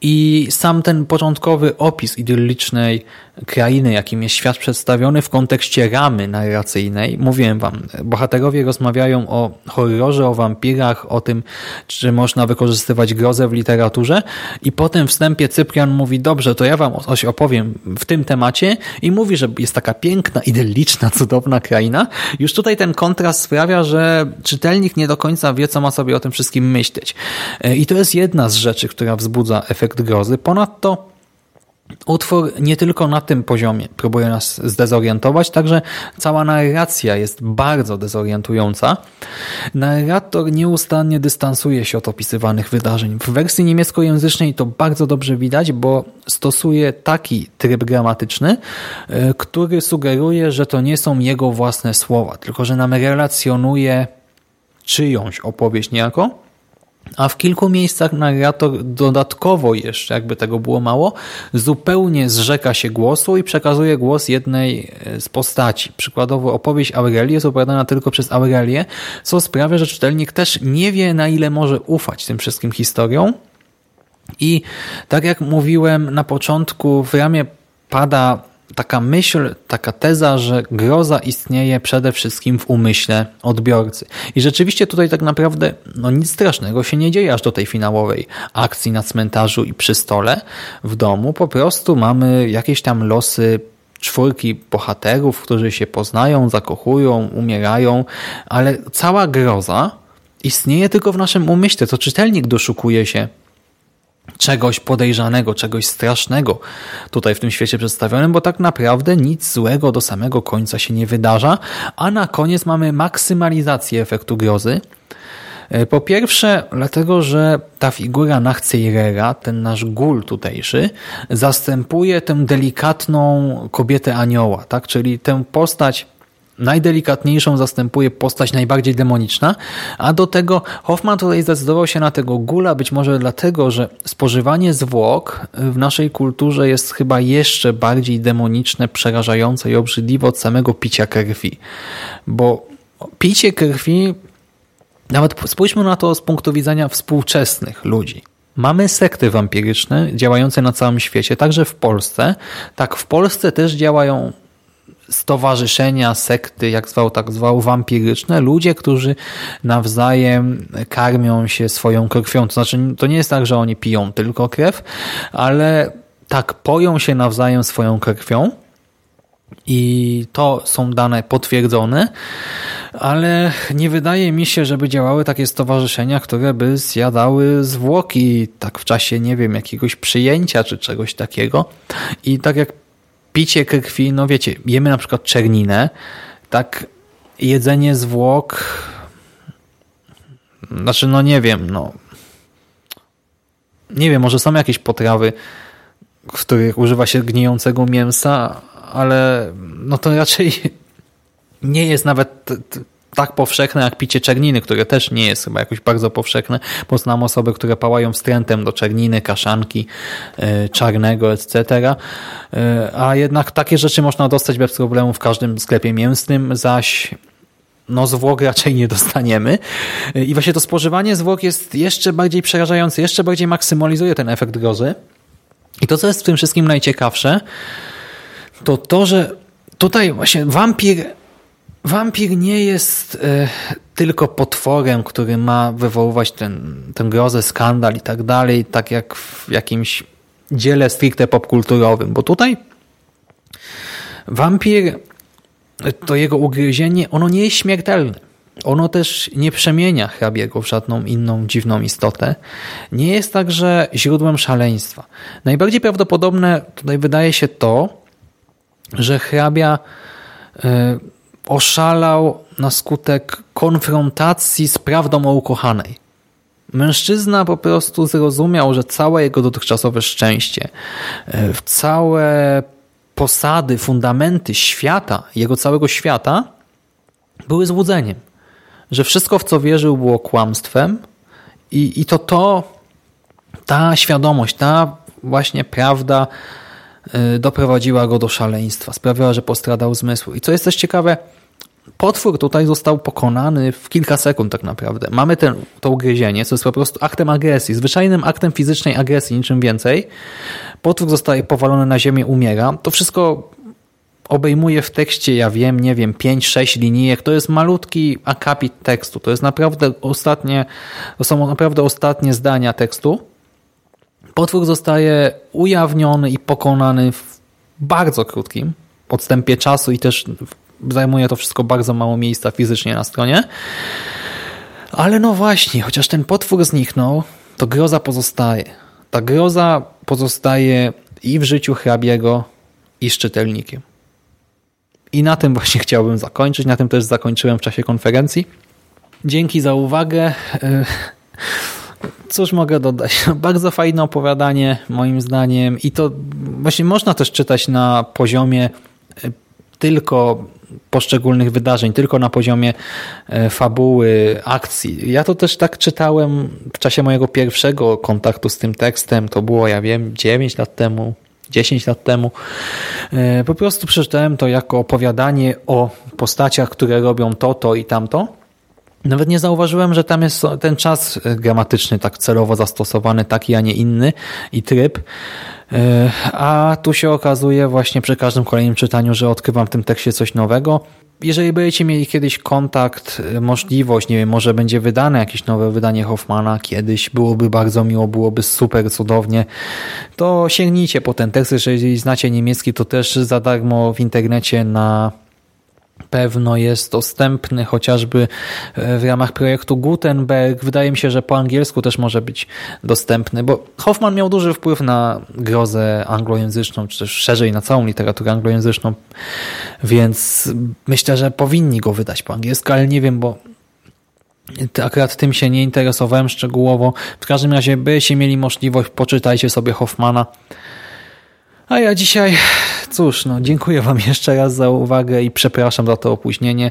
I sam ten początkowy opis idyllicznej krainy, jakim jest świat przedstawiony w kontekście ramy narracyjnej. Mówiłem wam, bohaterowie rozmawiają o horrorze, o wampirach, o tym, czy można wykorzystywać grozę w literaturze i potem w wstępie Cyprian mówi, dobrze, to ja wam coś opowiem w tym temacie i mówi, że jest taka piękna, idylliczna, cudowna kraina. Już tutaj ten kontrast sprawia, że czytelnik nie do końca wie, co ma sobie o tym wszystkim myśleć. I to jest jedna z rzeczy, która wzbudza efekt grozy. Ponadto Utwór nie tylko na tym poziomie próbuje nas zdezorientować, także cała narracja jest bardzo dezorientująca. Narrator nieustannie dystansuje się od opisywanych wydarzeń. W wersji niemieckojęzycznej to bardzo dobrze widać, bo stosuje taki tryb gramatyczny, e, który sugeruje, że to nie są jego własne słowa, tylko że nam relacjonuje czyjąś opowieść niejako a w kilku miejscach narrator dodatkowo jeszcze, jakby tego było mało, zupełnie zrzeka się głosu i przekazuje głos jednej e, z postaci. Przykładowo opowieść Aurelii jest opowiadana tylko przez Aurelię, co sprawia, że czytelnik też nie wie na ile może ufać tym wszystkim historiom. I tak jak mówiłem na początku, w ramie pada taka myśl, taka teza, że groza istnieje przede wszystkim w umyśle odbiorcy. I rzeczywiście tutaj tak naprawdę no nic strasznego się nie dzieje aż do tej finałowej akcji na cmentarzu i przy stole w domu. Po prostu mamy jakieś tam losy czwórki bohaterów, którzy się poznają, zakochują, umierają, ale cała groza istnieje tylko w naszym umyśle, co czytelnik doszukuje się czegoś podejrzanego, czegoś strasznego tutaj w tym świecie przedstawionym, bo tak naprawdę nic złego do samego końca się nie wydarza, a na koniec mamy maksymalizację efektu grozy. E, po pierwsze, dlatego, że ta figura Nachceirera, ten nasz gul tutejszy, zastępuje tę delikatną kobietę anioła, tak? czyli tę postać najdelikatniejszą zastępuje postać najbardziej demoniczna, a do tego Hoffman tutaj zdecydował się na tego gula, być może dlatego, że spożywanie zwłok w naszej kulturze jest chyba jeszcze bardziej demoniczne, przerażające i obrzydliwe od samego picia krwi. Bo picie krwi, nawet spójrzmy na to z punktu widzenia współczesnych ludzi. Mamy sekty wampiryczne działające na całym świecie, także w Polsce. Tak, w Polsce też działają stowarzyszenia, sekty, jak zwał, tak zwał, wampiryczne, ludzie, którzy nawzajem karmią się swoją krwią. To znaczy, to nie jest tak, że oni piją tylko krew, ale tak poją się nawzajem swoją krwią i to są dane potwierdzone, ale nie wydaje mi się, żeby działały takie stowarzyszenia, które by zjadały zwłoki tak w czasie, nie wiem, jakiegoś przyjęcia czy czegoś takiego. I tak jak picie krwi, no wiecie, jemy na przykład czerninę, tak jedzenie zwłok, znaczy no nie wiem, no nie wiem, może są jakieś potrawy, w których używa się gnijącego mięsa, ale no to raczej [laughs] nie jest nawet tak powszechne jak picie czerniny, które też nie jest chyba jakoś bardzo powszechne, bo znam osoby, które pałają wstrętem do czerniny, kaszanki, e, czarnego, etc. E, a jednak takie rzeczy można dostać bez problemu w każdym sklepie mięsnym, zaś no zwłok raczej nie dostaniemy. E, I właśnie to spożywanie zwłok jest jeszcze bardziej przerażające, jeszcze bardziej maksymalizuje ten efekt grozy. I to, co jest w tym wszystkim najciekawsze, to to, że tutaj właśnie wampir Wampir nie jest e, tylko potworem, który ma wywoływać ten, tę grozę, skandal i tak dalej, tak jak w jakimś dziele stricte popkulturowym, bo tutaj wampir, to jego ugryzienie, ono nie jest śmiertelne. Ono też nie przemienia hrabiego w żadną inną dziwną istotę. Nie jest także źródłem szaleństwa. Najbardziej prawdopodobne tutaj wydaje się to, że hrabia e, oszalał na skutek konfrontacji z prawdą o ukochanej. Mężczyzna po prostu zrozumiał, że całe jego dotychczasowe szczęście, e, całe posady, fundamenty świata, jego całego świata były złudzeniem. Że wszystko, w co wierzył, było kłamstwem i, i to to, ta świadomość, ta właśnie prawda doprowadziła go do szaleństwa, sprawiała, że postradał zmysł. I co jest też ciekawe, potwór tutaj został pokonany w kilka sekund tak naprawdę. Mamy ten, to ugryzienie, co jest po prostu aktem agresji, zwyczajnym aktem fizycznej agresji, niczym więcej. Potwór zostaje powalony na ziemię, umiera. To wszystko obejmuje w tekście, ja wiem, nie wiem, 5-6 linijek. To jest malutki akapit tekstu. To jest naprawdę ostatnie, to są naprawdę ostatnie zdania tekstu. Potwór zostaje ujawniony i pokonany w bardzo krótkim odstępie czasu i też zajmuje to wszystko bardzo mało miejsca fizycznie na stronie. Ale no właśnie, chociaż ten potwór zniknął, to groza pozostaje. Ta groza pozostaje i w życiu hrabiego, i z czytelnikiem. I na tym właśnie [laughs] chciałbym zakończyć. Na tym też zakończyłem w czasie konferencji. Dzięki za uwagę. Cóż mogę dodać? Bardzo fajne opowiadanie, moim zdaniem. I to właśnie można też czytać na poziomie e, tylko poszczególnych wydarzeń, tylko na poziomie e, fabuły, akcji. Ja to też tak czytałem w czasie mojego pierwszego kontaktu z tym tekstem. To było, ja wiem, 9 lat temu, 10 lat temu. E, po prostu przeczytałem to jako opowiadanie o postaciach, które robią to, to i tamto. Nawet nie zauważyłem, że tam jest ten czas gramatyczny tak celowo zastosowany, taki, a nie inny i tryb. E, a tu się okazuje właśnie przy każdym kolejnym czytaniu, że odkrywam w tym tekście coś nowego. Jeżeli będziecie mieli kiedyś kontakt, e, możliwość, nie wiem, może będzie wydane jakieś nowe wydanie Hoffmana kiedyś, byłoby bardzo miło, byłoby super cudownie, to sięgnijcie po ten tekst. Jeżeli znacie niemiecki, to też za darmo w internecie na pewno jest dostępny chociażby e, w ramach projektu Gutenberg. Wydaje mi się, że po angielsku też może być dostępny, bo Hoffman miał duży wpływ na grozę anglojęzyczną, czy też szerzej na całą literaturę anglojęzyczną, więc myślę, że powinni go wydać po angielsku, ale nie wiem, bo akurat tym się nie interesowałem szczegółowo. W każdym razie, byście mieli możliwość, poczytajcie sobie Hoffmana. A ja dzisiaj, cóż, no, dziękuję Wam [laughs] jeszcze raz za uwagę i przepraszam za to opóźnienie.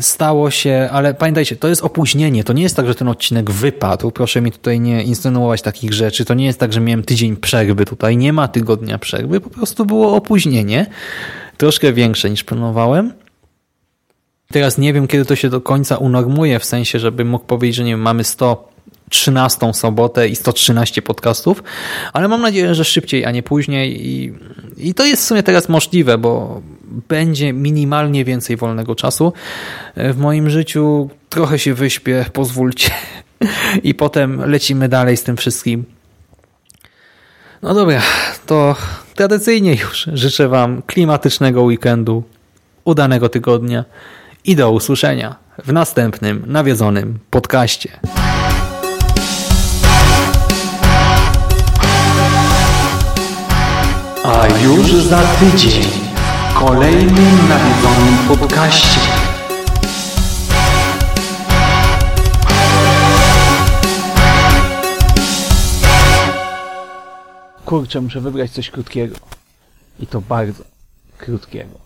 Stało się, ale pamiętajcie, to jest opóźnienie. To nie jest tak, że ten odcinek wypadł. Proszę mi tutaj nie insynuować takich rzeczy. To nie jest tak, że miałem tydzień przerwy tutaj. Nie ma tygodnia przerwy. Po prostu było opóźnienie. Troszkę większe niż planowałem. Teraz nie wiem, kiedy to się do końca unormuje, w sensie, żeby mógł powiedzieć, że nie wiem, mamy 100 13 sobotę i 113 podcastów, ale mam nadzieję, że szybciej, a nie później i, i to jest w sumie teraz możliwe, bo będzie minimalnie więcej wolnego czasu w moim życiu. Trochę się wyśpię, pozwólcie [laughs] i potem lecimy dalej z tym wszystkim. No dobra, to tradycyjnie już życzę Wam klimatycznego weekendu, udanego tygodnia i do usłyszenia w następnym nawiedzonym podcaście. A już za tydzień w kolejnym nawiedzonym podcaście. Kurczę, muszę wybrać coś krótkiego. I to bardzo krótkiego.